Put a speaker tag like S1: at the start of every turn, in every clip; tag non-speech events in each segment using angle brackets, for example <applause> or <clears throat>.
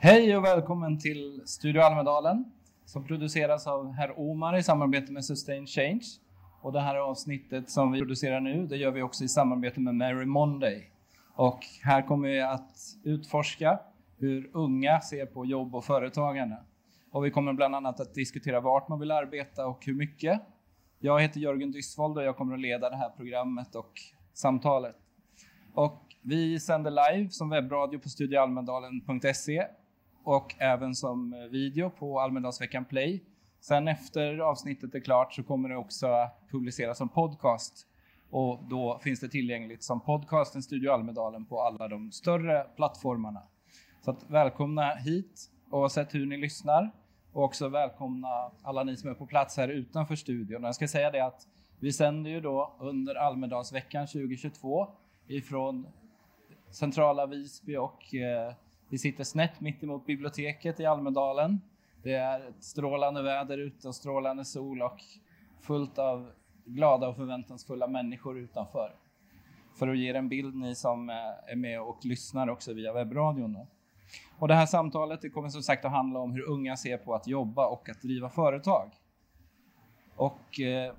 S1: Hej och välkommen till Studio Almedalen som produceras av herr Omar i samarbete med Sustain Change. Och det här avsnittet som vi producerar nu, det gör vi också i samarbete med Mary Monday. Och här kommer vi att utforska hur unga ser på jobb och företagande. Och vi kommer bland annat att diskutera vart man vill arbeta och hur mycket. Jag heter Jörgen Dysvold och jag kommer att leda det här programmet och samtalet. Och vi sänder live som webbradio på studioalmedalen.se och även som video på Almedalsveckan Play. Sen efter avsnittet är klart så kommer det också att publiceras som podcast och då finns det tillgängligt som podcasten Studio Almedalen på alla de större plattformarna. Så att välkomna hit oavsett hur ni lyssnar och också välkomna alla ni som är på plats här utanför studion. Jag ska säga det att vi sänder ju då under Almedalsveckan 2022 ifrån centrala Visby och eh, vi sitter snett mitt emot biblioteket i Almedalen. Det är ett strålande väder ute och strålande sol och fullt av glada och förväntansfulla människor utanför. För att ge er en bild, ni som eh, är med och lyssnar också via webbradion. Och det här samtalet det kommer som sagt att handla om hur unga ser på att jobba och att driva företag. Och eh,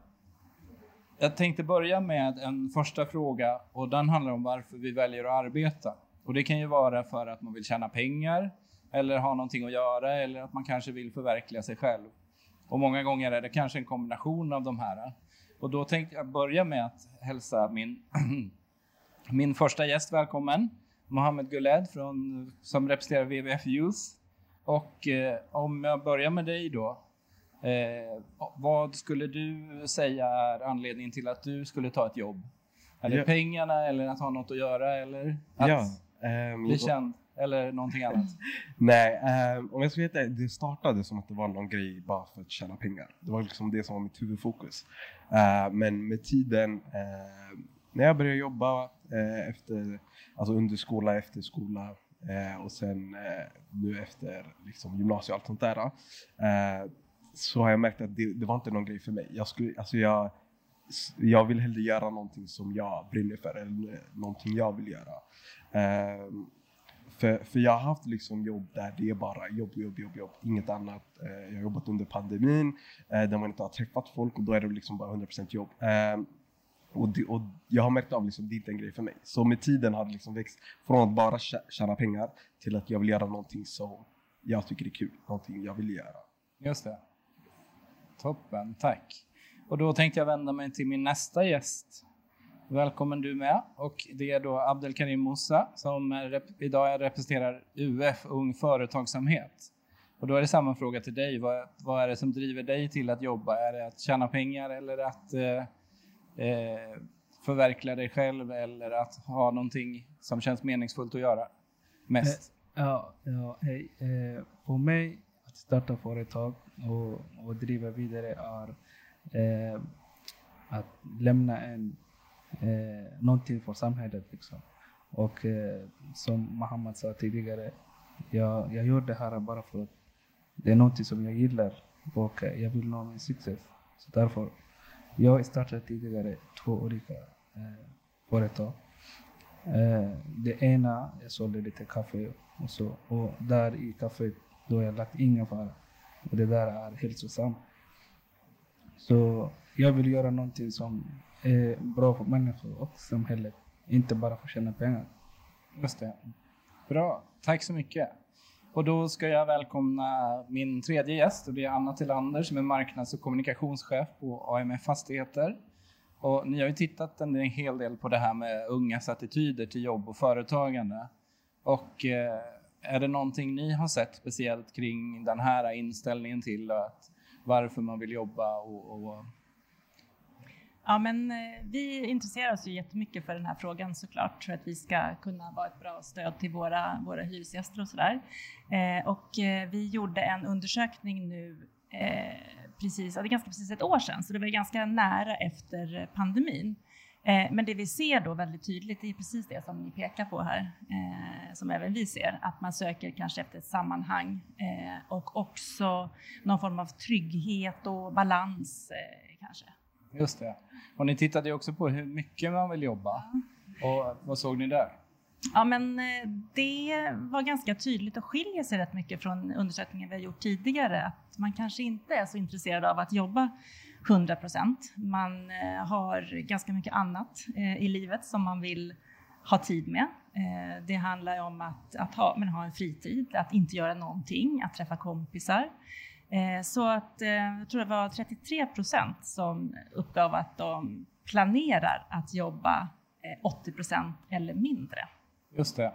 S1: jag tänkte börja med en första fråga och den handlar om varför vi väljer att arbeta. Och det kan ju vara för att man vill tjäna pengar eller ha någonting att göra eller att man kanske vill förverkliga sig själv. Och många gånger är det kanske en kombination av de här. Och då tänkte jag börja med att hälsa min, <clears throat> min första gäst välkommen. Mohammed Guled från, som representerar WWF Youth. Och eh, om jag börjar med dig då. Eh, vad skulle du säga är anledningen till att du skulle ta ett jobb? Är det ja. pengarna eller att ha något att göra eller att
S2: ja,
S1: um, bli känd eller någonting annat? <laughs>
S2: Nej, um, om jag ska veta, det startade som att det var någon grej bara för att tjäna pengar. Det var liksom det som var mitt huvudfokus. Uh, men med tiden, uh, när jag började jobba uh, efter, alltså under skola, efter skola och sen nu efter liksom, gymnasiet och allt sånt där så har jag märkt att det, det, var inte någon grej för mig. Jag, skulle, alltså jag, jag vill hellre göra någonting som jag brinner för eller någonting jag vill göra. Ehm, för, för jag har haft liksom jobb där det är bara jobb, jobb, jobb, jobb, inget annat. Ehm, jag har jobbat under pandemin ehm, där man inte har träffat folk och då är det liksom bara 100% jobb. Och, det, och, jag har märkt av liksom, det är inte en grej för mig. Så med tiden har det liksom växt från att bara tjäna pengar till att jag vill göra någonting som jag tycker är kul, någonting jag vill göra.
S1: Just det. Toppen, tack. Och då tänkte jag vända mig till min nästa gäst. Välkommen du med. Och det är då Abdelkarim Moussa som är, idag representerar UF Ung Företagsamhet. Och då är det samma fråga till dig. Vad, vad är det som driver dig till att jobba? Är det att tjäna pengar eller att eh, eh, förverkliga dig själv eller att ha någonting som känns meningsfullt att göra mest?
S3: Eh, ja, ja hej. Eh, för mig att starta företag och, och driva vidare är eh, att lämna en, eh, någonting för samhället. Liksom. Och eh, som Mohammed sa tidigare, jag, jag gör det här bara för att det är någonting som jag gillar och eh, jag vill nå min success. Så därför, jag startade tidigare två olika eh, företag. Eh, det ena, jag sålde lite kaffe och så. Och där i kaffet, då har jag lagt ingefära. Och det där är hälsosamt. Så jag vill göra någonting som är bra för människor och samhället. Inte bara för att tjäna pengar.
S1: Just det. Bra, tack så mycket. Och då ska jag välkomna min tredje gäst och det är Anna Tillander som är marknads och kommunikationschef på AMF Fastigheter. Och ni har ju tittat en hel del på det här med ungas attityder till jobb och företagande. Och eh, är det någonting ni har sett speciellt kring den här inställningen till att varför man vill jobba och, och...
S4: Ja, men eh, vi intresserar oss ju jättemycket för den här frågan såklart, för att vi ska kunna vara ett bra stöd till våra, våra hyresgäster och sådär. Eh, och eh, vi gjorde en undersökning nu eh, precis, ja, det är ganska precis ett år sedan, så det var ganska nära efter pandemin. Eh, men det vi ser då väldigt tydligt är precis det som ni pekar på här, eh, som även vi ser, att man söker kanske efter ett sammanhang och också någon form av trygghet och balans kanske.
S1: Just det. Och ni tittade ju också på hur mycket man vill jobba. Och vad såg ni där?
S4: Ja, men det var ganska tydligt och skiljer sig rätt mycket från undersökningen vi har gjort tidigare. Att man kanske inte är så intresserad av att jobba 100 procent. Man eh, har ganska mycket annat eh, i livet som man vill ha tid med. Eh, det handlar om att, att ha, men ha en fritid, att inte göra någonting, att träffa kompisar. Så att jag tror det var 33 procent som uppgav att de planerar att jobba 80 procent eller mindre.
S1: Just det.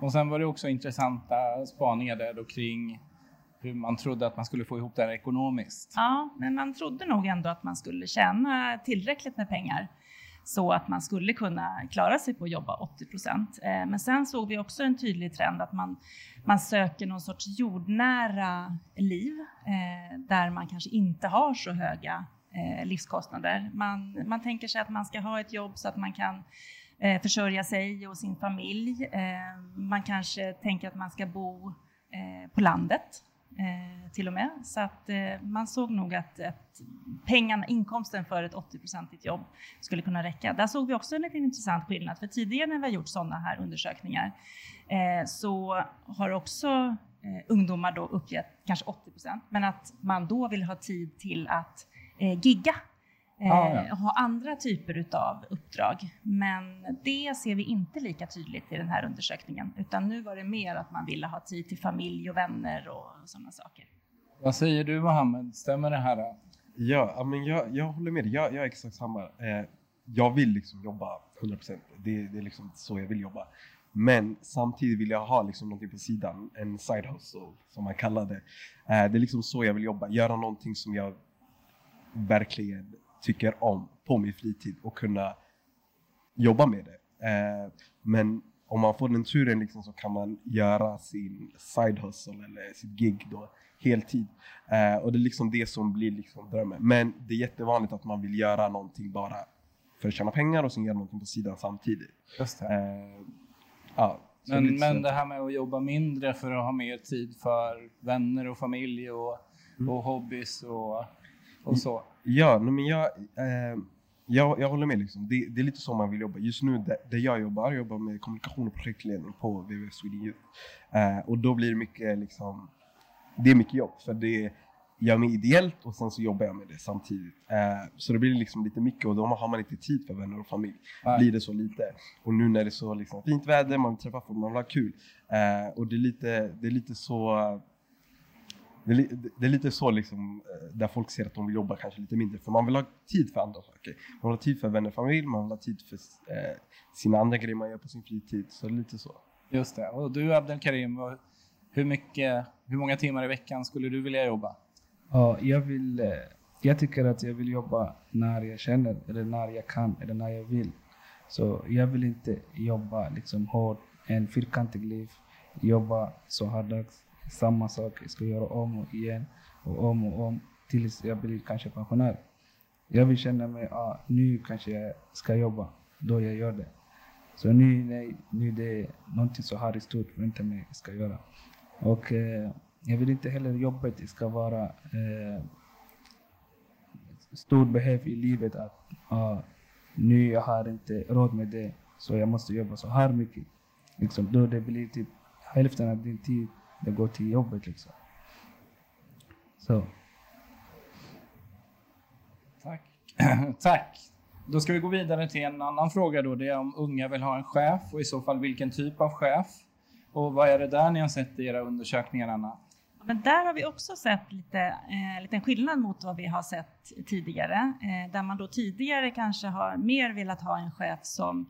S1: Och sen var det också intressanta spaningar där då kring hur man trodde att man skulle få ihop det här ekonomiskt.
S4: Ja, men man trodde nog ändå att man skulle tjäna tillräckligt med pengar så att man skulle kunna klara sig på att jobba 80 procent. Eh, men sen såg vi också en tydlig trend att man, man söker någon sorts jordnära liv eh, där man kanske inte har så höga eh, livskostnader. Man, man tänker sig att man ska ha ett jobb så att man kan försörja sig och sin familj. Man kanske tänker att man ska bo på landet Eh, till och med. Så att eh, man såg nog att, att pengarna, inkomsten för ett 80-procentigt jobb skulle kunna räcka. Där såg vi också en liten intressant skillnad, för tidigare när vi har gjort sådana här undersökningar eh, så har också eh, ungdomar då uppgett kanske 80 procent, men att man då vill ha tid till att eh, gigga ah, ja. ha andra typer av uppdrag. Men det ser vi inte lika tydligt i den här undersökningen, utan nu var det mer att man ville ha tid till familj och vänner och sådana saker.
S1: Vad säger du Mohammed, stämmer det här?
S2: Ja, men jag, jag håller med dig. Jag, jag är exakt samma. Eh, jag vill liksom jobba 100%. Det, det är liksom så jag vill jobba. Men samtidigt vill jag ha liksom någonting på sidan, en side hustle som man kallar det. Eh, det är liksom så jag vill jobba, göra någonting som jag verkligen tycker om på min fritid och kunna jobba med det. Eh, men om man får den turen liksom så kan man göra sin side hustle eller sitt gig då heltid. Eh, och det är liksom det som blir liksom drömmen. Men det är jättevanligt att man vill göra någonting bara för att tjäna pengar och sen göra någonting på sidan samtidigt.
S1: Just det.
S2: Eh, ja,
S1: men, men det här med att jobba mindre för att ha mer tid för vänner och familj och, mm. och hobbys och, och så.
S2: Ja, men jag, eh, jag, jag håller med. Liksom. Det, det, är lite så man vill jobba. Just nu där, där jag jobbar, jag jobbar med kommunikation och projektledning på WWF Sweden Youth. Eh, och då blir det mycket, liksom, det är mycket jobb. För det, jag är med ideellt och sen så jobbar jag med det samtidigt. Eh, så det blir liksom lite mycket och då har man inte tid för vänner och familj. Nej. Blir det så lite. Och nu när det är så liksom, fint väder, man vill träffa folk, man vill ha kul. Eh, och det är, lite, det är lite så det är, det är, lite så liksom, eh, där folk ser att de vill jobba kanske lite mindre, för man vill ha tid för andra saker. Man vill ha tid för vänner och familj, man vill ha tid för eh, sina andra grejer man gör på sin fritid. Så det är lite så.
S1: Just det. Och du Abdelkarim, hur, mycket, hur många timmar i veckan skulle du vilja jobba?
S3: Ja, jag, vill, eh, jag tycker att jag vill jobba när jag känner, eller när jag kan, eller när jag vill. Så jag vill inte jobba liksom hårt, en fyrkantig liv, jobba så hårddags samma sak. Jag ska göra om och igen och om och om tills jag blir kanske pensionär. Jag vill känna mig, ah, nu kanske jag ska jobba, då jag gör det. Så nu, nej, nu det är någonting så här stort väntar mig ska göra. Och eh, jag vill inte heller jobbet ska vara eh, stort behov i livet att ah, nu jag har inte råd med det, så jag måste jobba så här mycket. Liksom, då det blir typ hälften av din tid det går till jobbet liksom. Så.
S1: Tack. <clears throat> Tack. Då ska vi gå vidare till en annan fråga då. Det är om unga vill ha en chef och i så fall vilken typ av chef. Och vad är det där ni har sett i era undersökningar, Anna?
S4: Men där har vi också sett lite eh, liten skillnad mot vad vi har sett tidigare. Eh, där man då tidigare kanske har mer velat ha en chef som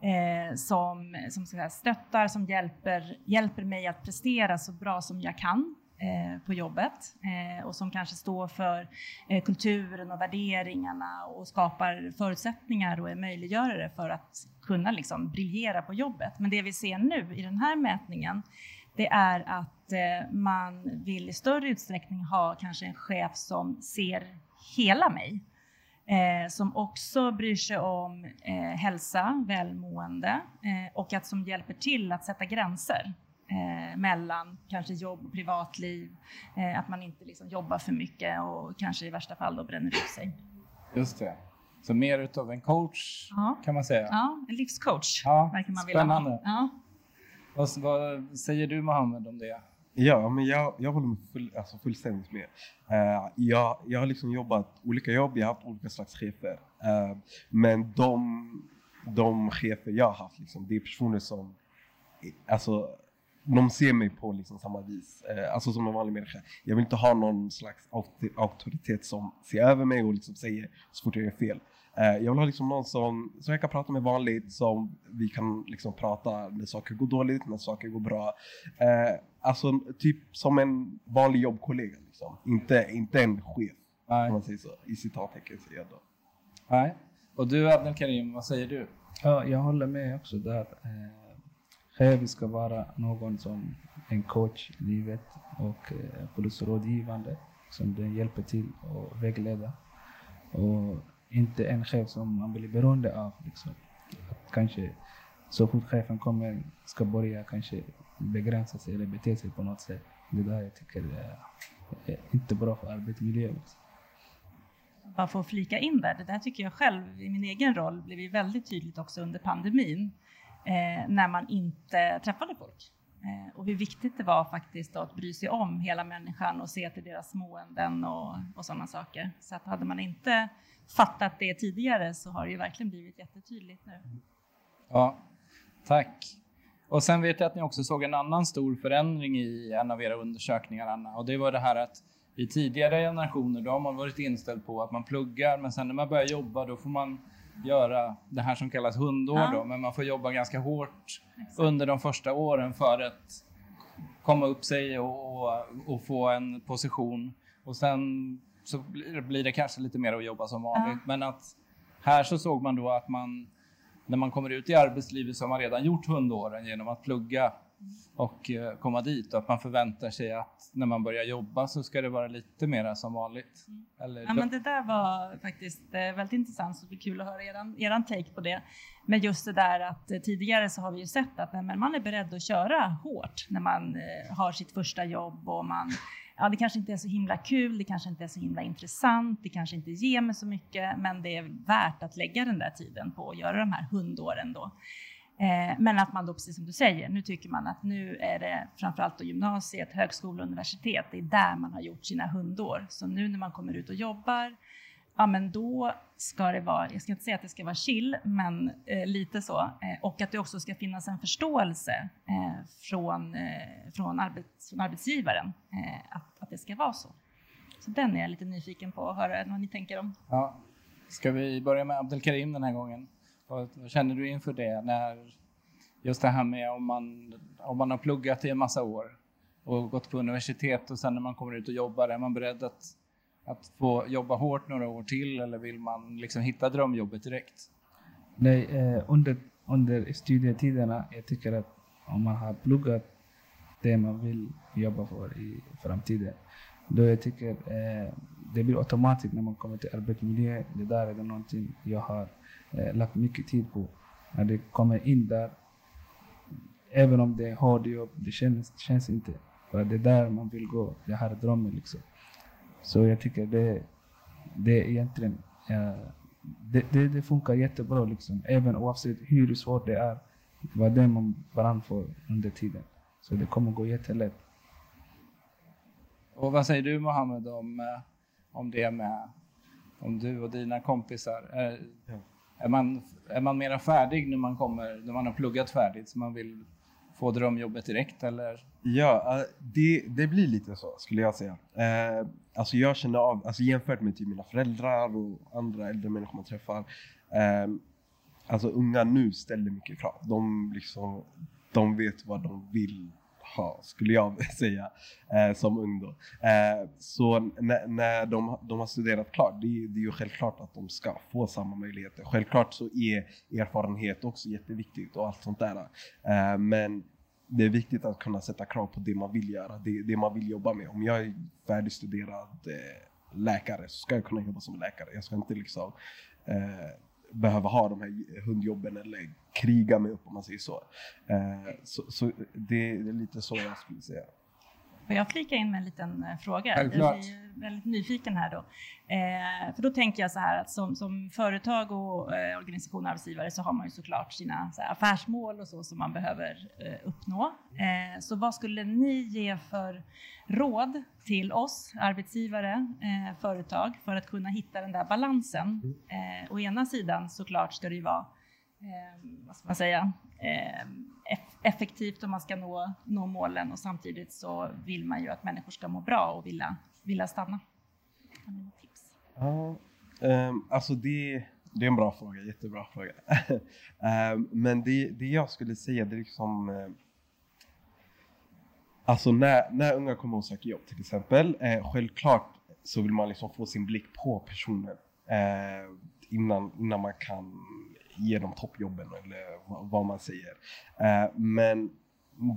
S4: eh, som, som så här, stöttar, som hjälper, hjälper mig att prestera så bra som jag kan eh, på jobbet eh, och som kanske står för eh, kulturen och värderingarna och skapar förutsättningar och är möjliggörare för att kunna liksom briljera på jobbet. Men det vi ser nu i den här mätningen det är att eh, man vill i större utsträckning ha kanske en chef som ser hela mig. Eh, som också bryr sig om eh, hälsa, välmående eh, och att som hjälper till att sätta gränser eh, mellan kanske jobb och privatliv. Eh, att man inte liksom jobbar för mycket och kanske i värsta fall då bränner ut sig.
S1: Just det. Så mer utav en coach
S4: Ja.
S1: kan man säga.
S4: Ja, en livscoach
S1: Ja,
S4: verkar man vilja
S1: spännande.
S4: ha. Ja.
S1: Vad, vad säger du Mohammed om det?
S2: Ja, men jag, jag håller med full, alltså fullständigt med. Uh, jag, jag har liksom jobbat olika jobb, jag har haft olika slags chefer. Uh, men de, de chefer jag har haft, liksom, det är personer som alltså, de ser mig på liksom samma vis, uh, alltså som en vanlig människa. Jag vill inte ha någon slags auktoritet som ser över mig och liksom säger så fort jag gör fel. Eh, jag vill ha liksom någon som, som jag kan prata med vanligt, som vi kan liksom prata när saker går dåligt, när saker går bra. Eh, alltså typ som en vanlig jobbkollega, liksom. inte, inte en chef. Om
S1: Nej.
S2: man säger så, i citattecken säger jag då.
S1: Nej. Och du Abdelkarim, vad säger du?
S3: Ja, jag håller med också där. Eh, chef ska vara någon som en coach i livet och eh, plus rådgivande som den hjälper till och vägleda. Och inte en chef som man blir beroende av. Liksom. Kanske så fort chefen kommer ska börja kanske begränsa sig eller bete sig på något sätt. Det där jag tycker är, är inte bra för arbetsmiljön. Liksom.
S4: bara för att flika in där, det där tycker jag själv i min egen roll blev ju väldigt tydligt också under pandemin eh, när man inte träffade folk. Eh, och hur viktigt det var faktiskt då att bry sig om hela människan och se till deras måenden och, och sådana saker. Så att hade man inte fattat det tidigare så har det ju verkligen blivit jättetydligt nu.
S1: Ja, tack. Och sen vet jag att ni också såg en annan stor förändring i en av era undersökningar, Anna. Och det var det här att i tidigare generationer då har man varit inställd på att man pluggar, men sen när man börjar jobba då får man göra det här som kallas hundår
S4: Ja.
S1: då, men man får jobba ganska hårt
S4: Exakt.
S1: under de första åren för att komma upp sig och, och, och få en position. Och sen så blir, det kanske lite mer att jobba som vanligt.
S4: Ja.
S1: Men att här så såg man då att man när man kommer ut i arbetslivet så har man redan gjort hundåren genom att plugga och eh, komma dit och att man förväntar sig att när man börjar jobba så ska det vara lite mer som vanligt. Eller,
S4: Ja, men det där var faktiskt eh, väldigt intressant, så det blir kul att höra eran, eran take på det. Men just det där att eh, tidigare så har vi ju sett att man är beredd att köra hårt när man har sitt första jobb och man, ja det kanske inte är så himla kul, det kanske inte är så himla intressant, det kanske inte ger mig så mycket, men det är värt att lägga den där tiden på att göra de här hundåren då. Eh, Men att man då, precis som du säger, nu tycker man att nu är det framförallt då gymnasiet, högskola och universitet, det är där man har gjort sina hundår. Så nu när man kommer ut och jobbar, ja men då ska det vara, jag ska inte säga att det ska vara chill, men eh, lite så. Eh, och att det också ska finnas en förståelse eh, från, eh, från, arbets, från arbetsgivaren eh, att, att det ska vara så. Så den är jag lite nyfiken på att höra vad ni tänker om.
S1: Ja. Ska vi börja med Abdelkarim den här gången? Vad, känner du inför det? När, just det här med om man, om man har pluggat i en massa år och gått på universitet och sen när man kommer ut och jobbar, är man beredd att, att få jobba hårt några år till eller vill man liksom hitta drömjobbet direkt?
S3: Nej, eh, under, under studietiderna, jag tycker att om man har pluggat det man vill jobba för i framtiden, då jag tycker eh, det blir automatiskt när man kommer till arbetsmiljö. Det där är det någonting jag har eh, lagt mycket tid på. När det kommer in där, även om det är hårt jobb, det känns, känns inte. För det är där man vill gå, det här är drömmen liksom. Så jag tycker det, det är egentligen eh, det, det, det funkar jättebra liksom. Även oavsett hur svårt det är. Vad det man brann för under tiden. Så det kommer gå jättelätt.
S1: Och vad säger du Mohammed om, eh, om det med om du och dina kompisar? Är,
S2: Ja.
S1: är, man, är man mera färdig när man kommer, när man har pluggat färdigt så man vill få drömjobbet direkt eller?
S2: Ja, eh, det, det blir lite så skulle jag säga. Eh, alltså jag känner av, alltså jämfört med typ mina föräldrar och andra äldre människor man träffar. Eh, alltså unga nu ställer mycket krav. De, liksom, de vet vad de vill ha, skulle jag <laughs> säga, eh, som ung då. Eh, så när, de, de har studerat klart, det, är- det är ju självklart att de ska få samma möjligheter. Självklart så är erfarenhet också jätteviktigt och allt sånt där. Eh, men det är viktigt att kunna sätta krav på det man vill göra, det, det man vill jobba med. Om jag är färdigstuderad eh, läkare så ska jag kunna jobba som läkare. Jag ska inte liksom eh, behöva ha de här hundjobben eller kriga mig upp om man säger så. Eh, så, så det, det är lite så jag skulle säga.
S4: Får jag flika in med en liten eh, fråga?
S1: Självklart.
S4: Jag blir väldigt nyfiken här då. Eh, för då tänker jag så här att som, som företag och eh, organisation och arbetsgivare så har man ju såklart sina så här, affärsmål och så som man behöver eh, uppnå. Eh, så vad skulle ni ge för råd till oss arbetsgivare, eh, företag för att kunna hitta den där balansen? Eh, å ena sidan såklart ska det ju vara Eh, vad ska man säga, eh, effektivt om man ska nå, nå målen och samtidigt så vill man ju att människor ska må bra och vilja, vilja stanna. Har ni tips?
S2: Ja, ehm, alltså det, det är en bra fråga, jättebra fråga. <laughs> Ehm, men det, det jag skulle säga, det är liksom... Eh, alltså när, när unga kommer och söker jobb till exempel, eh, självklart så vill man liksom få sin blick på personen eh, innan, innan man kan ge dem toppjobben eller vad, man säger. Eh, men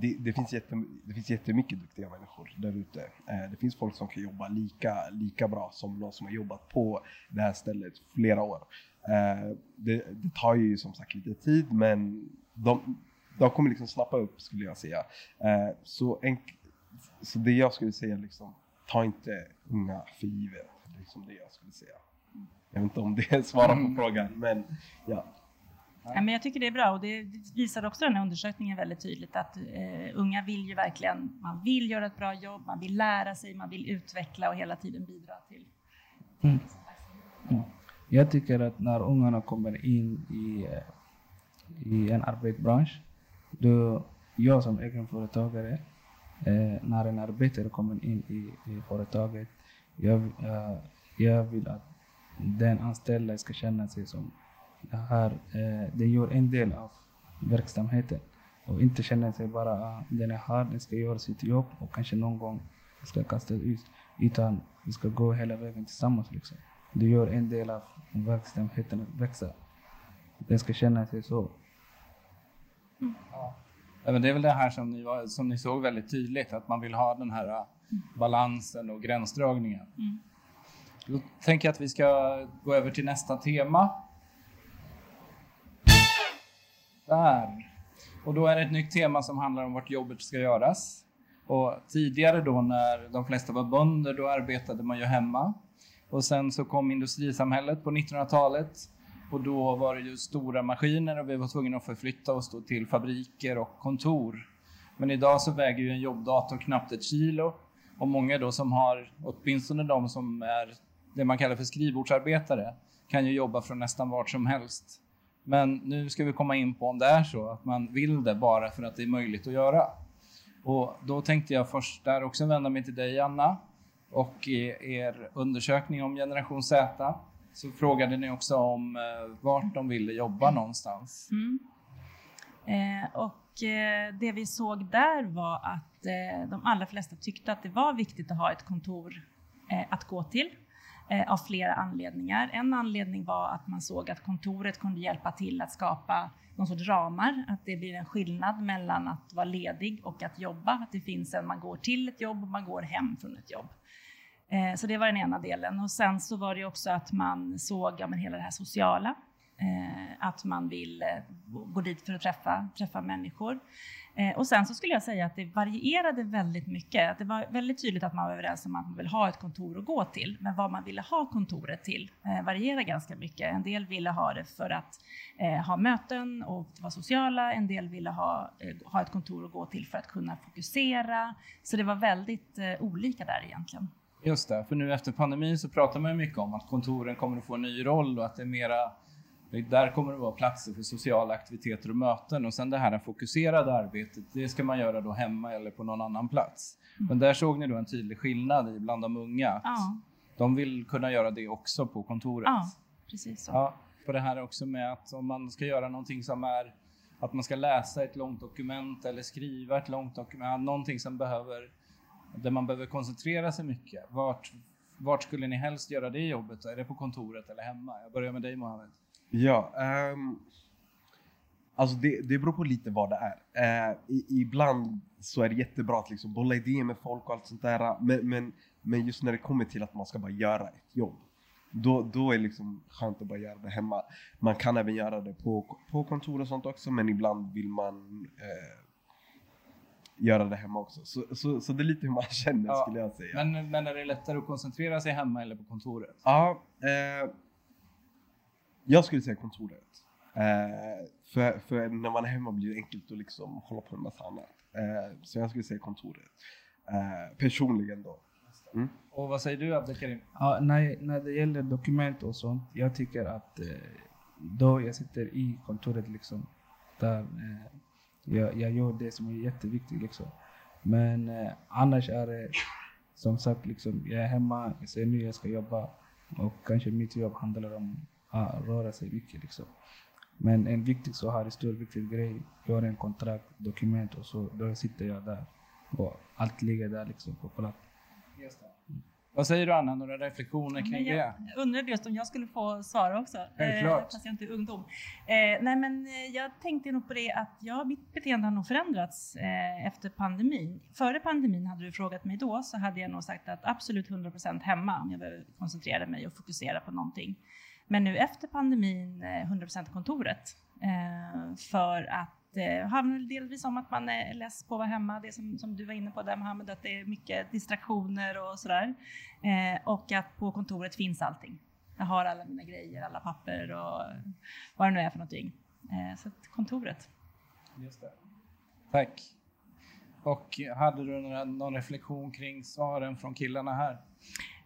S2: det, det, finns jättem, det finns jättemycket duktiga människor där ute. Eh, det finns folk som kan jobba lika, lika bra som någon som har jobbat på det här stället flera år. Eh, det, det tar ju som sagt lite tid men de, de kommer liksom snappa upp skulle jag säga. Eh, så, en, så det jag skulle säga liksom, ta inte unga för givet. Det är liksom det jag skulle säga. Jag vet inte om det svarar på frågan men ja.
S4: Ja, men jag tycker det är bra och det visar också den här undersökningen väldigt tydligt att eh, unga vill ju verkligen, man vill göra ett bra jobb, man vill lära sig, man vill utveckla och hela tiden bidra till.
S3: Mm. Jag tycker att när ungarna kommer in i, eh, i en arbetsbransch, då jag som egenföretagare, eh, när en arbetare kommer in i, i företaget, jag, eh, jag vill att den anställda ska känna sig som det här, eh, den gör en del av verksamheten och inte känna sig bara ah, den är här, den ska göra sitt jobb och kanske någon gång ska kastas ut. Utan vi ska gå hela vägen tillsammans. Liksom. Du gör en del av verksamheten att växa. Den ska känna sig så.
S1: Ja, men det är väl det här som ni, var, som ni såg väldigt tydligt, att man vill ha den här äh, balansen och gränsdragningen.
S4: Mm.
S1: Då tänker jag att vi ska gå över till nästa tema. Där. Och då är det ett nytt tema som handlar om vart jobbet ska göras. Och tidigare då när de flesta var bönder, då arbetade man ju hemma. Och sen så kom industrisamhället på 1900-talet och då var det ju stora maskiner och vi var tvungna att förflytta oss då till fabriker och kontor. Men idag så väger ju en jobbdator knappt ett kilo och många då som har, åtminstone de som är det man kallar för skrivbordsarbetare, kan ju jobba från nästan vart som helst. Men nu ska vi komma in på om det är så att man vill det bara för att det är möjligt att göra. Och då tänkte jag först där också vända mig till dig Anna och i er undersökning om generation Z så frågade ni också om eh, vart de ville jobba någonstans.
S4: Mm. Eh, och eh, det vi såg där var att eh, de allra flesta tyckte att det var viktigt att ha ett kontor eh, att gå till Eh, av flera anledningar. En anledning var att man såg att kontoret kunde hjälpa till att skapa någon sorts ramar, att det blir en skillnad mellan att vara ledig och att jobba, att det finns en man går till ett jobb och man går hem från ett jobb. Eh, Så det var den ena delen. Och sen så var det också att man såg ja, men hela det här sociala. Eh, att man vill eh, gå dit för att träffa, träffa människor. Eh, och sen så skulle jag säga att det varierade väldigt mycket. Att det var väldigt tydligt att man var överens om att man vill ha ett kontor att gå till. Men vad man ville ha kontoret till eh, varierar ganska mycket. En del ville ha det för att eh, ha möten och vara sociala. En del ville ha, eh, ha ett kontor att gå till för att kunna fokusera. Så det var väldigt eh, olika där egentligen.
S1: Just det, för nu efter pandemin så pratar man ju mycket om att kontoren kommer att få en ny roll och att det är mera där kommer det vara platser för sociala aktiviteter och möten och sen det här fokuserade arbetet, det ska man göra då hemma eller på någon annan plats. Men där såg ni då en tydlig skillnad i bland de unga. Att
S4: Ja,
S1: De vill kunna göra det också på kontoret.
S4: ja precis så.
S1: Ja, på det här också med att om man ska göra någonting som är att man ska läsa ett långt dokument eller skriva ett långt dokument, någonting som behöver, där man behöver koncentrera sig mycket. Vart, vart skulle ni helst göra det jobbet? då? Är det på kontoret eller hemma? Jag börjar med dig Mohammed.
S2: Ja, ehm, Alltså det, det beror på lite vad det är. Eh, i, ibland så är det jättebra att liksom bolla idéer med folk och allt sånt där. Men, men, men just när det kommer till att man ska bara göra ett jobb. Då, då är det liksom skönt att bara göra det hemma. Man kan även göra det på, på kontor och sånt också, men ibland vill man eh, göra det hemma också. Så, så, så det är lite hur man känner
S1: Ja,
S2: skulle jag säga.
S1: Men, men är det lättare att koncentrera sig hemma eller på kontoret?
S2: Ja, eh, jag skulle säga kontoret. Eh, för, för när man är hemma blir det enkelt att liksom hålla på med massa annat. Eh, så jag skulle säga kontoret. Eh, personligen då. Mm.
S1: Och vad säger du Abdelkarim?
S3: Ja, när, när det gäller dokument och sånt, jag tycker att eh, då jag sitter i kontoret liksom, där eh, jag, jag gör det som är jätteviktigt liksom. Men eh, annars är det som sagt liksom, jag är hemma, jag säger nu jag ska jobba och kanske mitt jobb handlar om röra sig mycket liksom. Men en viktig så här stor viktig grej, gör en kontrakt, dokument och så, då sitter jag där och allt ligger där liksom på plats.
S1: Vad säger du Anna, några reflektioner kring det?
S4: jag undrade just om jag skulle få svara också.
S1: Självklart.
S4: Eh, fast jag inte är ungdom. Eh, nej men eh, jag tänkte nog på det att ja, mitt beteende har nog förändrats eh, efter pandemin. Före pandemin hade du frågat mig då så hade jag nog sagt att absolut 100% hemma om jag behöver koncentrera mig och fokusera på någonting. Men nu efter pandemin eh, 100% kontoret. Eh, för att eh, det handlar delvis om att man är less på att vara hemma. Det som, som du var inne på där Mohammed, att det är mycket distraktioner och sådär. Eh, och att på kontoret finns allting. Jag har alla mina grejer, alla papper och vad det nu är för någonting. Eh, så att kontoret.
S1: Just det. Tack. Och hade du någon reflektion kring svaren från killarna här?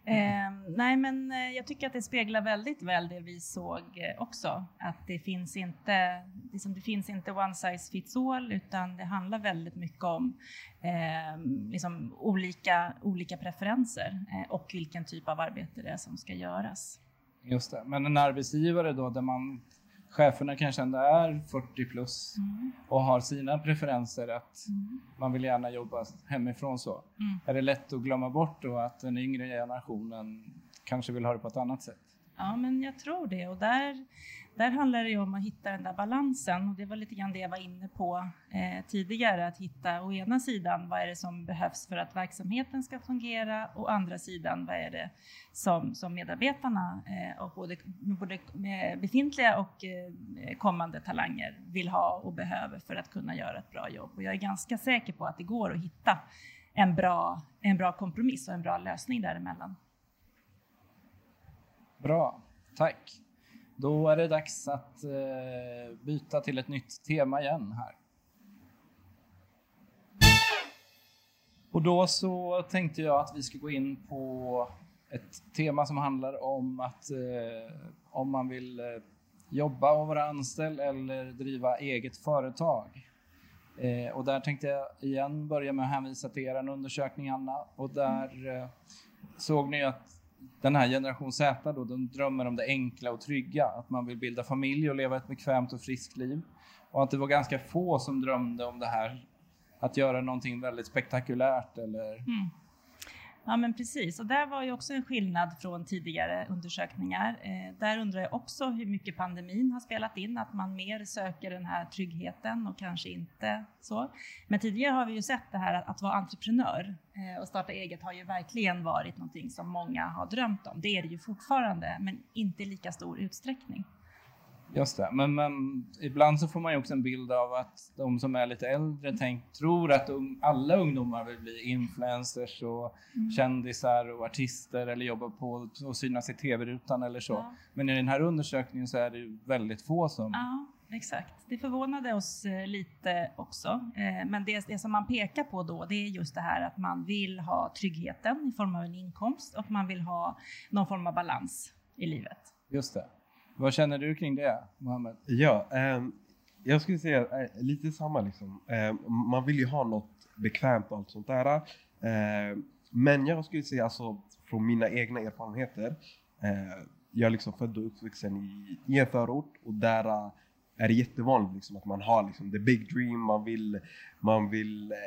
S4: Eh, nej, men eh, jag tycker att det speglar väldigt väl det vi såg eh, också. Att det finns inte, liksom, det finns inte one size fits all, utan det handlar väldigt mycket om eh, liksom, olika, olika preferenser eh, och vilken typ av arbete det är som ska göras.
S1: Just det. Men en arbetsgivare då där man cheferna kanske ändå är 40 plus
S4: Mm.
S1: och har sina preferenser att
S4: Mm.
S1: man vill gärna jobba hemifrån så.
S4: Mm.
S1: Är det lätt att glömma bort då att den yngre generationen kanske vill ha det på ett annat sätt?
S4: Ja, men jag tror det. Och där, där handlar det ju om att hitta den där balansen. Och det var lite grann det jag var inne på eh, tidigare. Att hitta å ena sidan vad är det som behövs för att verksamheten ska fungera. Och å andra sidan vad är det som, som medarbetarna eh, och både, både eh, befintliga och eh, kommande talanger vill ha och behöver för att kunna göra ett bra jobb. Och jag är ganska säker på att det går att hitta en bra, en bra kompromiss och en bra lösning däremellan.
S1: Bra, tack. Då är det dags att eh, byta till ett nytt tema igen här. Och då så tänkte jag att vi ska gå in på ett tema som handlar om att eh, om man vill eh, jobba och vara anställd eller driva eget företag. Eh, och där tänkte jag igen börja med att hänvisa till er undersökning Anna och där eh, såg ni att den här generation Z då, de drömmer om det enkla och trygga, att man vill bilda familj och leva ett bekvämt och friskt liv. Och att det var ganska få som drömde om det här, att göra någonting väldigt spektakulärt eller
S4: Mm. Ja, men precis. Och där var ju också en skillnad från tidigare undersökningar. Eh, där undrar jag också hur mycket pandemin har spelat in, att man mer söker den här tryggheten och kanske inte så. Men tidigare har vi ju sett det här att, att vara entreprenör eh, och starta eget har ju verkligen varit någonting som många har drömt om. Det är det ju fortfarande, men inte i lika stor utsträckning.
S1: Just det, men, men ibland så får man ju också en bild av att de som är lite äldre tänk, tror att ung, alla ungdomar vill bli influencers och kändisar och artister eller jobba på och synas i tv-rutan eller så.
S4: Ja.
S1: Men i den här undersökningen så är det ju väldigt få som...
S4: Ja, exakt. Det förvånade oss eh, lite också. Eh, Men det, det som man pekar på då, det är just det här att man vill ha tryggheten i form av en inkomst och man vill ha någon form av balans i livet.
S1: Just det. Vad känner du kring det, Mohammed?
S2: Ja, eh, jag skulle säga eh, lite samma liksom. Eh, man vill ju ha något bekvämt och allt sånt där. Ehm, men jag skulle säga alltså från mina egna erfarenheter. Eh, jag är liksom född och uppvuxen i, i en förort och där eh, är det jättevanligt liksom att man har liksom the big dream, man vill, man vill eh,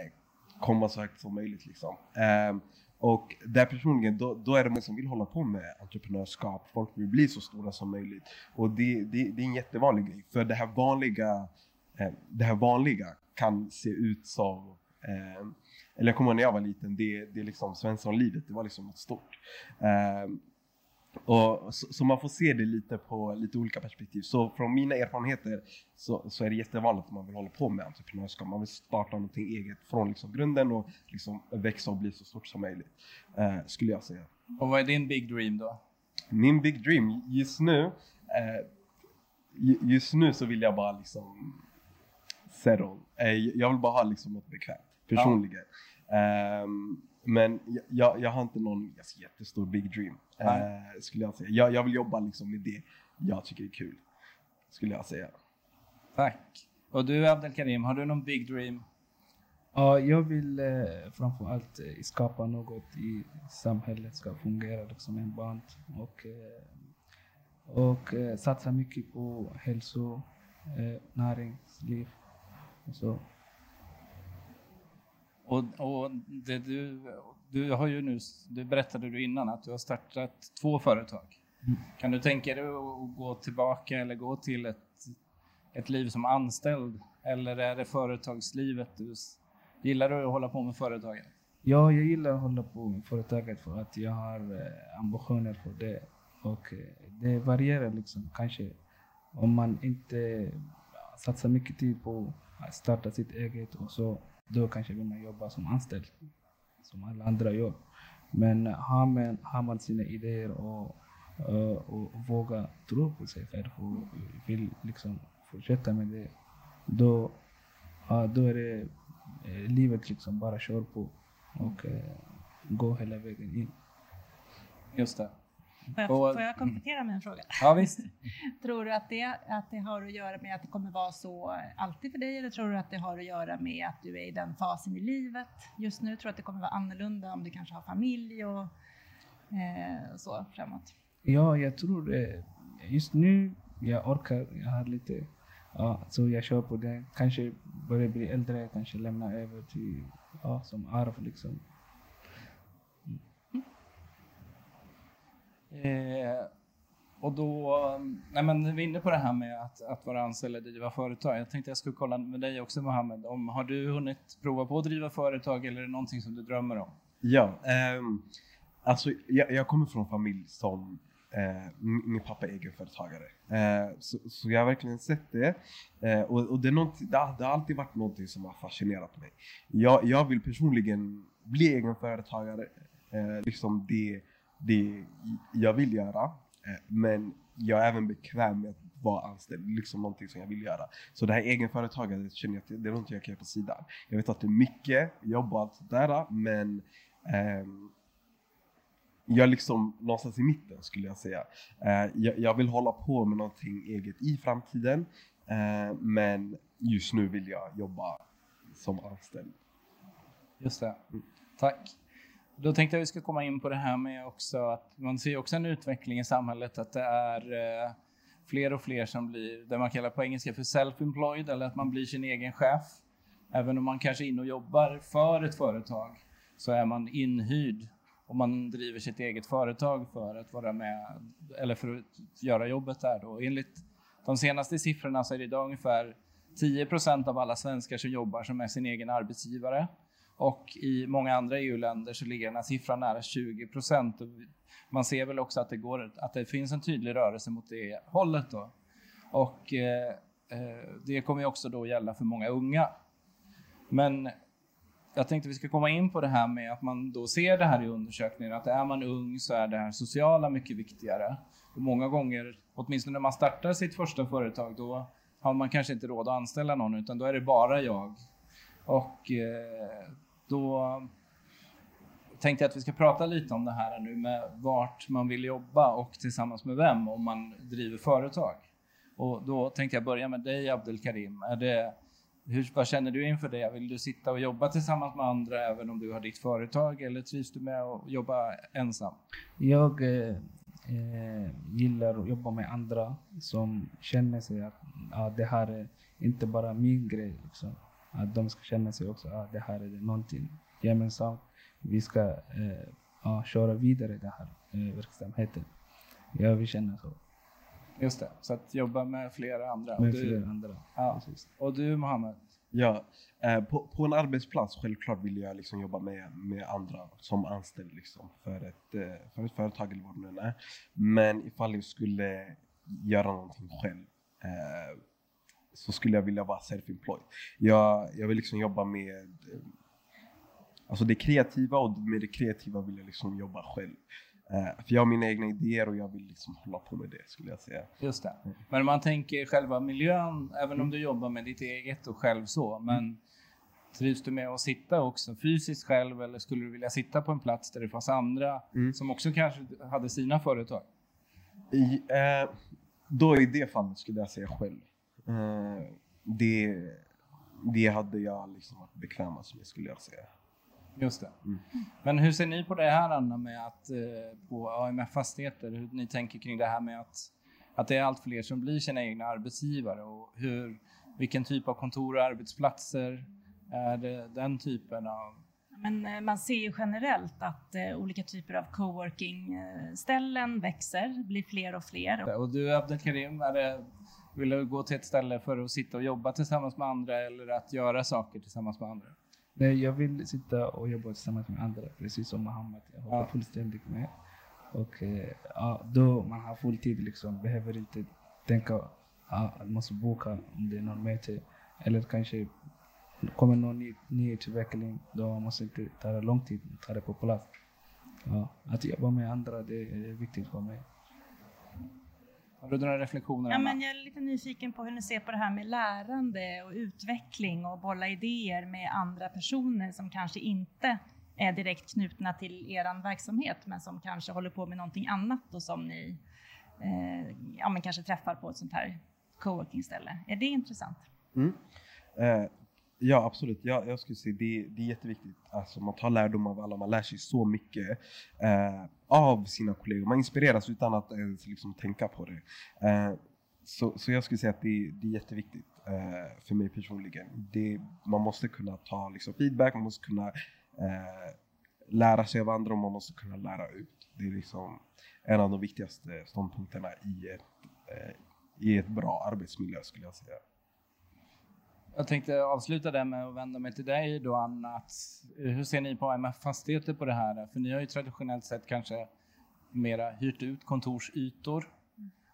S2: komma så högt som möjligt liksom. Ehm, och där personligen, då, då är det många som vill hålla på med entreprenörskap. Folk vill bli så stora som möjligt. Och det, det, det är en jättevanlig grej. För det här vanliga eh, det här vanliga kan se ut som eh, eller jag kommer ihåg när jag var liten, det, det är liksom Svenssonlivet, det var liksom något stort. Eh, och, så, så, man får se det lite på lite olika perspektiv. Så från mina erfarenheter så, så är det jättevanligt att man vill hålla på med entreprenörskap. Man vill starta någonting eget från liksom grunden och liksom växa och bli så stort som möjligt. Eh, skulle jag säga.
S1: Och vad är din big dream då?
S2: Min big dream just nu, eh, just nu så vill jag bara liksom settle. Eh, jag vill bara ha liksom något bekvämt personligen. Ja. Um, men jag, jag har inte någon jättestor big dream, uh, skulle jag säga. Jag, jag vill jobba liksom med det jag tycker är kul, skulle jag säga.
S1: Tack. Och du Abdelkarim, har du någon big dream?
S3: Ja, jag vill eh, framför allt eh, skapa något i samhället ska fungera liksom en band och, eh, och eh, satsa mycket på hälso, eh, näringsliv och så.
S1: Och, och det du, du har ju nu, det berättade du innan, att du har startat två företag. Mm. Kan du tänka dig att gå tillbaka eller gå till ett, ett liv som anställd? Eller är det företagslivet du Gillar du att hålla på med företaget?
S3: Ja, jag gillar att hålla på med företaget för att jag har eh, ambitioner för det. Och eh, det varierar liksom. Kanske om man inte satsar mycket tid på att starta sitt eget och så då kanske vill man jobba som anställd, som alla andra gör. Men har man, har man sina idéer och, och, och vågar tro på sig själv och vill liksom fortsätta med det, då, då är det eh, livet liksom bara kör på och eh, gå hela vägen in.
S1: Just det.
S4: Får jag, får jag komplettera med en fråga?
S1: Ja, visst. <laughs>
S4: tror du att det, att det har att göra med att det kommer vara så alltid för dig eller tror du att det har att göra med att du är i den fasen i livet just nu? Tror du att det kommer vara annorlunda om du kanske har familj och eh, så framåt?
S3: Ja, jag tror det. Just nu, jag orkar, jag har lite, ja, så jag kör på det. Kanske börjar bli äldre, kanske lämna över till, ja, som arv liksom.
S1: Eh, och då, nej men vi är inne på det här med att, att vara anställd eller driva företag. Jag tänkte jag skulle kolla med dig också Mohammed. Om, har du hunnit prova på att driva företag eller är det någonting som du drömmer om?
S2: Ja, eh, alltså jag, jag kommer från en familj som Eh, min pappa är egenföretagare. Eh, så, så, jag har verkligen sett det. Eh, och, och det, är det, har, det, har, alltid varit någonting som har fascinerat mig. Jag, jag vill personligen bli egenföretagare. Eh, liksom det, det jag vill göra. Eh, men jag är även bekväm med att vara anställd, liksom någonting som jag vill göra. Så det här egenföretagandet känner jag att det är någonting jag kan göra på sidan. Jag vet att det är mycket jobb och allt sådär, men eh, jag är liksom någonstans i mitten skulle jag säga. Eh, jag, jag, vill hålla på med någonting eget i framtiden, eh, men just nu vill jag jobba som anställd.
S1: Just det. Mm. Tack. Då tänkte jag vi ska komma in på det här med också att man ser också en utveckling i samhället att det är eh, fler och fler som blir det man kallar på engelska för self-employed eller att man blir sin egen chef. Även om man kanske är inne och jobbar för ett företag så är man inhyrd och man driver sitt eget företag för att vara med eller för att göra jobbet där då. Enligt de senaste siffrorna så är det idag ungefär 10 procent av alla svenskar som jobbar som är sin egen arbetsgivare. Och i många andra EU-länder så ligger den här siffran nära 20 procent. Man ser väl också att det, går, att det finns en tydlig rörelse mot det hållet. Då. Och eh, eh, det kommer ju också då gälla för många unga. Men jag tänkte vi ska komma in på det här med att man då ser det här i undersökningen, att är man ung så är det här sociala mycket viktigare. Och många gånger, åtminstone när man startar sitt första företag, då har man kanske inte råd att anställa någon, utan då är det bara jag. Och eh, då tänkte jag att vi ska prata lite om det här nu med vart man vill jobba och tillsammans med vem om man driver företag. Och då tänkte jag börja med dig Abdelkarim. Är det, hur, vad känner du inför det? Vill du sitta och jobba tillsammans med andra även om du har ditt företag eller trivs du med att jobba ensam?
S3: Jag eh, eh gillar att jobba med andra som känner sig att ja, det här är inte bara min grej. Liksom. Att de ska känna sig också att ah, det här är någonting gemensamt. Vi ska eh, ja, köra vidare den här eh, verksamheten. Jag vill känna så.
S1: Just det, så att jobba med flera andra.
S3: med
S1: och, du,
S3: flera andra.
S1: ja.
S3: Precis.
S1: och du Mohammed?
S2: Ja, eh, på, på en arbetsplats självklart vill jag liksom jobba med, med andra som anställd liksom, för, ett, eh, för ett företag eller vad det nu är. Men ifall jag skulle göra någonting själv eh, så skulle jag vilja vara self-employed. Jag, jag vill liksom jobba med eh, alltså det kreativa och med det kreativa vill jag liksom jobba själv. Eh, för jag har mina egna idéer och jag vill liksom hålla på med det skulle jag säga.
S1: Just det. Men om man tänker själva miljön, även om du jobbar med ditt eget och själv så, men trivs du med att sitta också fysiskt själv eller skulle du vilja sitta på en plats där det fanns andra
S2: Mm.
S1: som också kanske hade sina företag?
S2: I, eh, då i det fallet skulle jag säga själv. Eh, det, det hade jag liksom varit bekvämast med skulle jag säga.
S1: Just det.
S2: Mm.
S1: Men hur ser ni på det här Anna med att eh, på AMF Fastigheter, hur ni tänker kring det här med att, att det är allt fler som blir sina egna arbetsgivare och hur, vilken typ av kontor och arbetsplatser är det den typen av
S4: Men eh, man ser ju generellt att eh, olika typer av coworking-ställen växer, blir fler och fler.
S1: Och du Abdelkarim, är det, vill du gå till ett ställe för att sitta och jobba tillsammans med andra eller att göra saker tillsammans med andra?
S3: Nej, jag vill sitta och jobba tillsammans med andra, precis som Mohammed. Jag håller
S1: Ja.
S3: fullständigt med. Och eh, ja, då man har full tid liksom, behöver inte tänka ja, att man måste boka om det är någon möte. Eller kanske kommer någon ny, ny utveckling, då måste inte ta lång tid att ta det på plats. Ja, att jobba med andra, det är viktigt för mig.
S1: Har du några reflektioner
S4: Ja,
S1: Anna?
S4: men jag är lite nyfiken på hur ni ser på det här med lärande och utveckling och bolla idéer med andra personer som kanske inte är direkt knutna till er verksamhet men som kanske håller på med någonting annat och som ni eh, ja, men kanske träffar på ett sånt här coworking-ställe. Är det intressant?
S2: Mm. Eh, ja, absolut. Ja, jag skulle säga det, det är jätteviktigt. Alltså, man tar lärdom av alla, man lär sig så mycket eh, av sina kollegor. Man inspireras utan att ens liksom, tänka på det. Eh, så, så jag skulle säga att det, det är jätteviktigt eh, för mig personligen. Det, man måste kunna ta liksom, feedback, man måste kunna eh, lära sig av andra och man måste kunna lära ut. Det är liksom en av de viktigaste ståndpunkterna i ett, eh, i ett bra arbetsmiljö skulle jag säga.
S1: Jag tänkte avsluta det med att vända mig till dig då Anna. Att, hur ser ni på AMF Fastigheter på det här? För ni har ju traditionellt sett kanske mera hyrt ut kontorsytor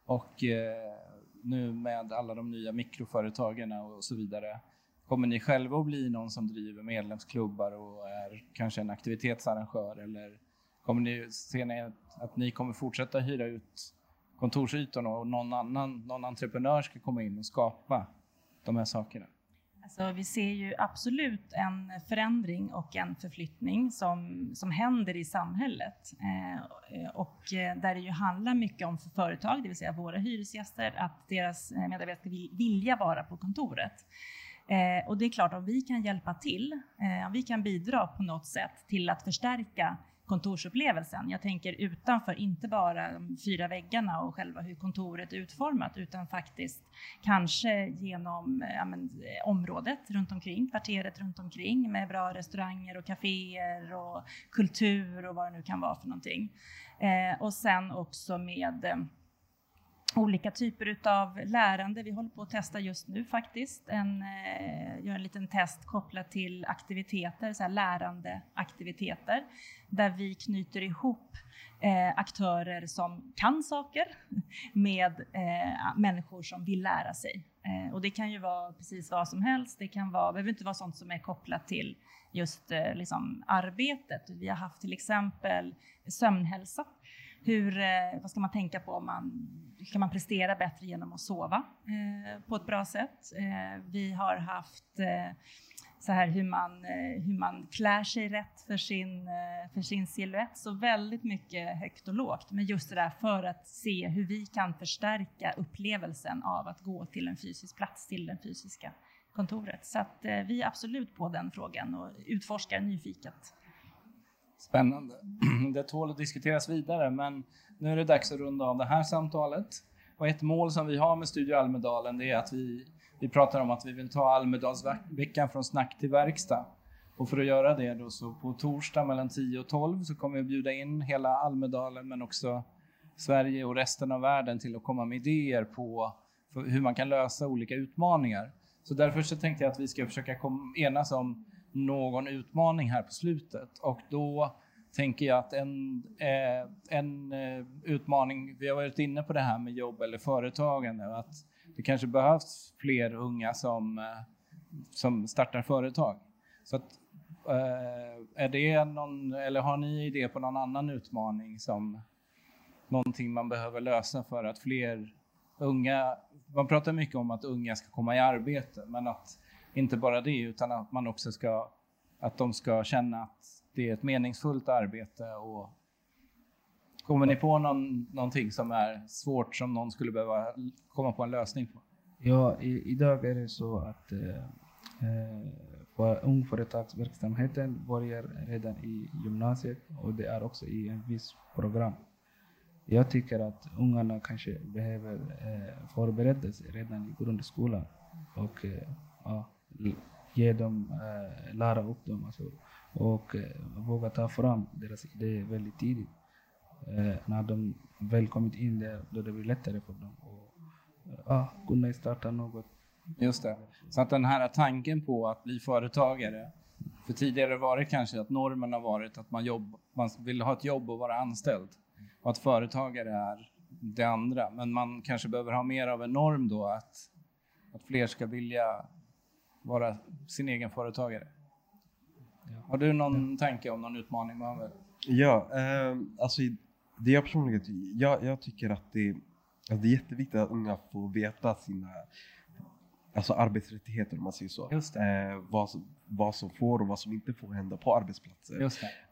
S1: och eh, nu med alla de nya mikroföretagen och så vidare. Kommer ni själva att bli någon som driver medlemsklubbar och är kanske en aktivitetsarrangör eller kommer ni, ser ni att, att ni kommer fortsätta hyra ut kontorsytorna och någon annan, någon entreprenör ska komma in och skapa de här sakerna?
S4: Alltså, vi ser ju absolut en förändring och en förflyttning som, som händer i samhället. Eh, eh och eh, där det ju handlar mycket om för företag, det vill säga våra hyresgäster, att deras eh, medarbetare ska vilja vara på kontoret. Eh, och det är klart, om vi kan hjälpa till, eh, om vi kan bidra på något sätt till att förstärka kontorsupplevelsen. Jag tänker utanför, inte bara de fyra väggarna och själva hur kontoret är utformat, utan faktiskt kanske genom eh, ja, men, eh, området runt omkring, kvarteret runt omkring med bra restauranger och kaféer och kultur och vad det nu kan vara för någonting. Eh, och sen också med eh, olika typer utav lärande. Vi håller på att testa just nu faktiskt, en, eh, gör en liten test kopplat till aktiviteter, så här lärande aktiviteter, där vi knyter ihop eh, aktörer som kan saker med eh, människor som vill lära sig. Eh, och det kan ju vara precis vad som helst. Det kan vara, behöver inte vara sånt som är kopplat till just eh, liksom arbetet. Vi har haft till exempel sömnhälsa. Hur, eh, vad ska man tänka på om man kan man prestera bättre genom att sova eh, på ett bra sätt? Eh, vi har haft eh, så här hur man, eh, hur man klär sig rätt för sin, eh, för sin silhuett. Så väldigt mycket högt och lågt. Men just det där för att se hur vi kan förstärka upplevelsen av att gå till en fysisk plats, till det fysiska kontoret. Så att vi är absolut på den frågan och utforskar nyfiket.
S1: Spännande. <clears throat> Det tål att diskuteras vidare, men nu är det dags att runda av det här samtalet. Och ett mål som vi har med Studio Almedalen det är att vi, vi pratar om att vi vill ta Almedalsveckan från snack till verkstad. Och för att göra det då så på torsdag mellan 10 och 12 så kommer vi bjuda in hela Almedalen men också Sverige och resten av världen till att komma med idéer på hur man kan lösa olika utmaningar. Så därför så tänkte jag att vi ska försöka enas om någon utmaning här på slutet och då tänker jag att en, eh, en eh, utmaning, vi har varit inne på det här med jobb eller företagande, att det kanske behövs fler unga som, eh, som startar företag. Så att, eh, är det någon, eller har ni idé på någon annan utmaning som någonting man behöver lösa för att fler unga, man pratar mycket om att unga ska komma i arbete, men att inte bara det utan att man också ska, att de ska känna att det är ett meningsfullt arbete och kommer ni på någon, någonting som är svårt som någon skulle behöva komma på en lösning på?
S3: Ja, i, idag är det så att eh, eh för ungföretagsverksamheten börjar redan i gymnasiet och det är också i en viss program. Jag tycker att ungarna kanske behöver eh, förberedas redan i grundskolan och eh, ja, ge dem, äh, lära upp dem alltså, och äh, våga ta fram deras idéer väldigt tidigt. Äh, när de väl kommit in där, då det blir lättare för dem att äh, kunna starta något.
S1: Just det. Så att den här tanken på att bli företagare, för tidigare var det kanske att normen har varit att man, jobb, man vill ha ett jobb och vara anställd och att företagare är det andra. Men man kanske behöver ha mer av en norm då att, att fler ska vilja vara sin egen företagare. Ja. Har du någon ja. tanke om någon utmaning Mohammed?
S2: Ja, eh, alltså det jag personligen jag, jag tycker att det, att det är jätteviktigt att unga får veta sina alltså arbetsrättigheter om man säger så. Eh, vad, som, vad som får och vad som inte får hända på arbetsplatser.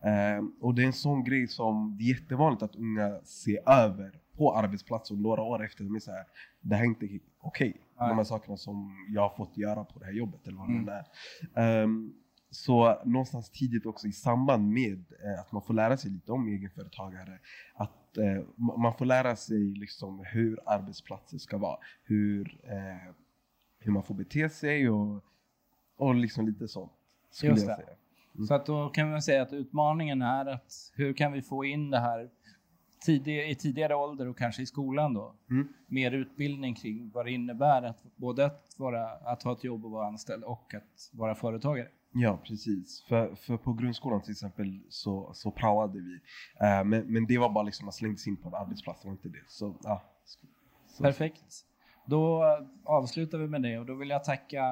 S2: Eh, och det är en sån grej som det är jättevanligt att unga ser över på arbetsplatser några år efter. De är så här, det här är inte okej. Okay. De här sakerna som jag har fått göra på det här jobbet eller vad mm. det är. Um, så någonstans tidigt också i samband med eh, att man får lära sig lite om egenföretagare, att eh, man får lära sig liksom hur arbetsplatser ska vara, hur, eh, hur man får bete sig och, och liksom lite sånt. Skulle Just jag säga.
S1: Mm. Så att då kan man säga att utmaningen är att hur kan vi få in det här tidig, i tidigare ålder och kanske i skolan då. Mm. Mer utbildning kring vad det innebär att både att, vara, att ha ett jobb och vara anställd och att vara företagare.
S2: Ja, precis. För, för på grundskolan till exempel så, så praoade vi. Uh, men, men det var bara liksom, man slängdes in på en arbetsplats, det var inte det. Så, uh,
S1: så. Perfekt. Då avslutar vi med det och då vill jag tacka,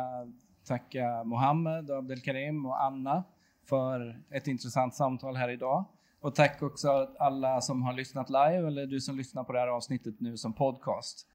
S1: tacka Mohammed, Abdelkarim och Anna för ett intressant samtal här idag. Och tack också alla som har lyssnat live eller du som lyssnar på det här avsnittet nu som podcast.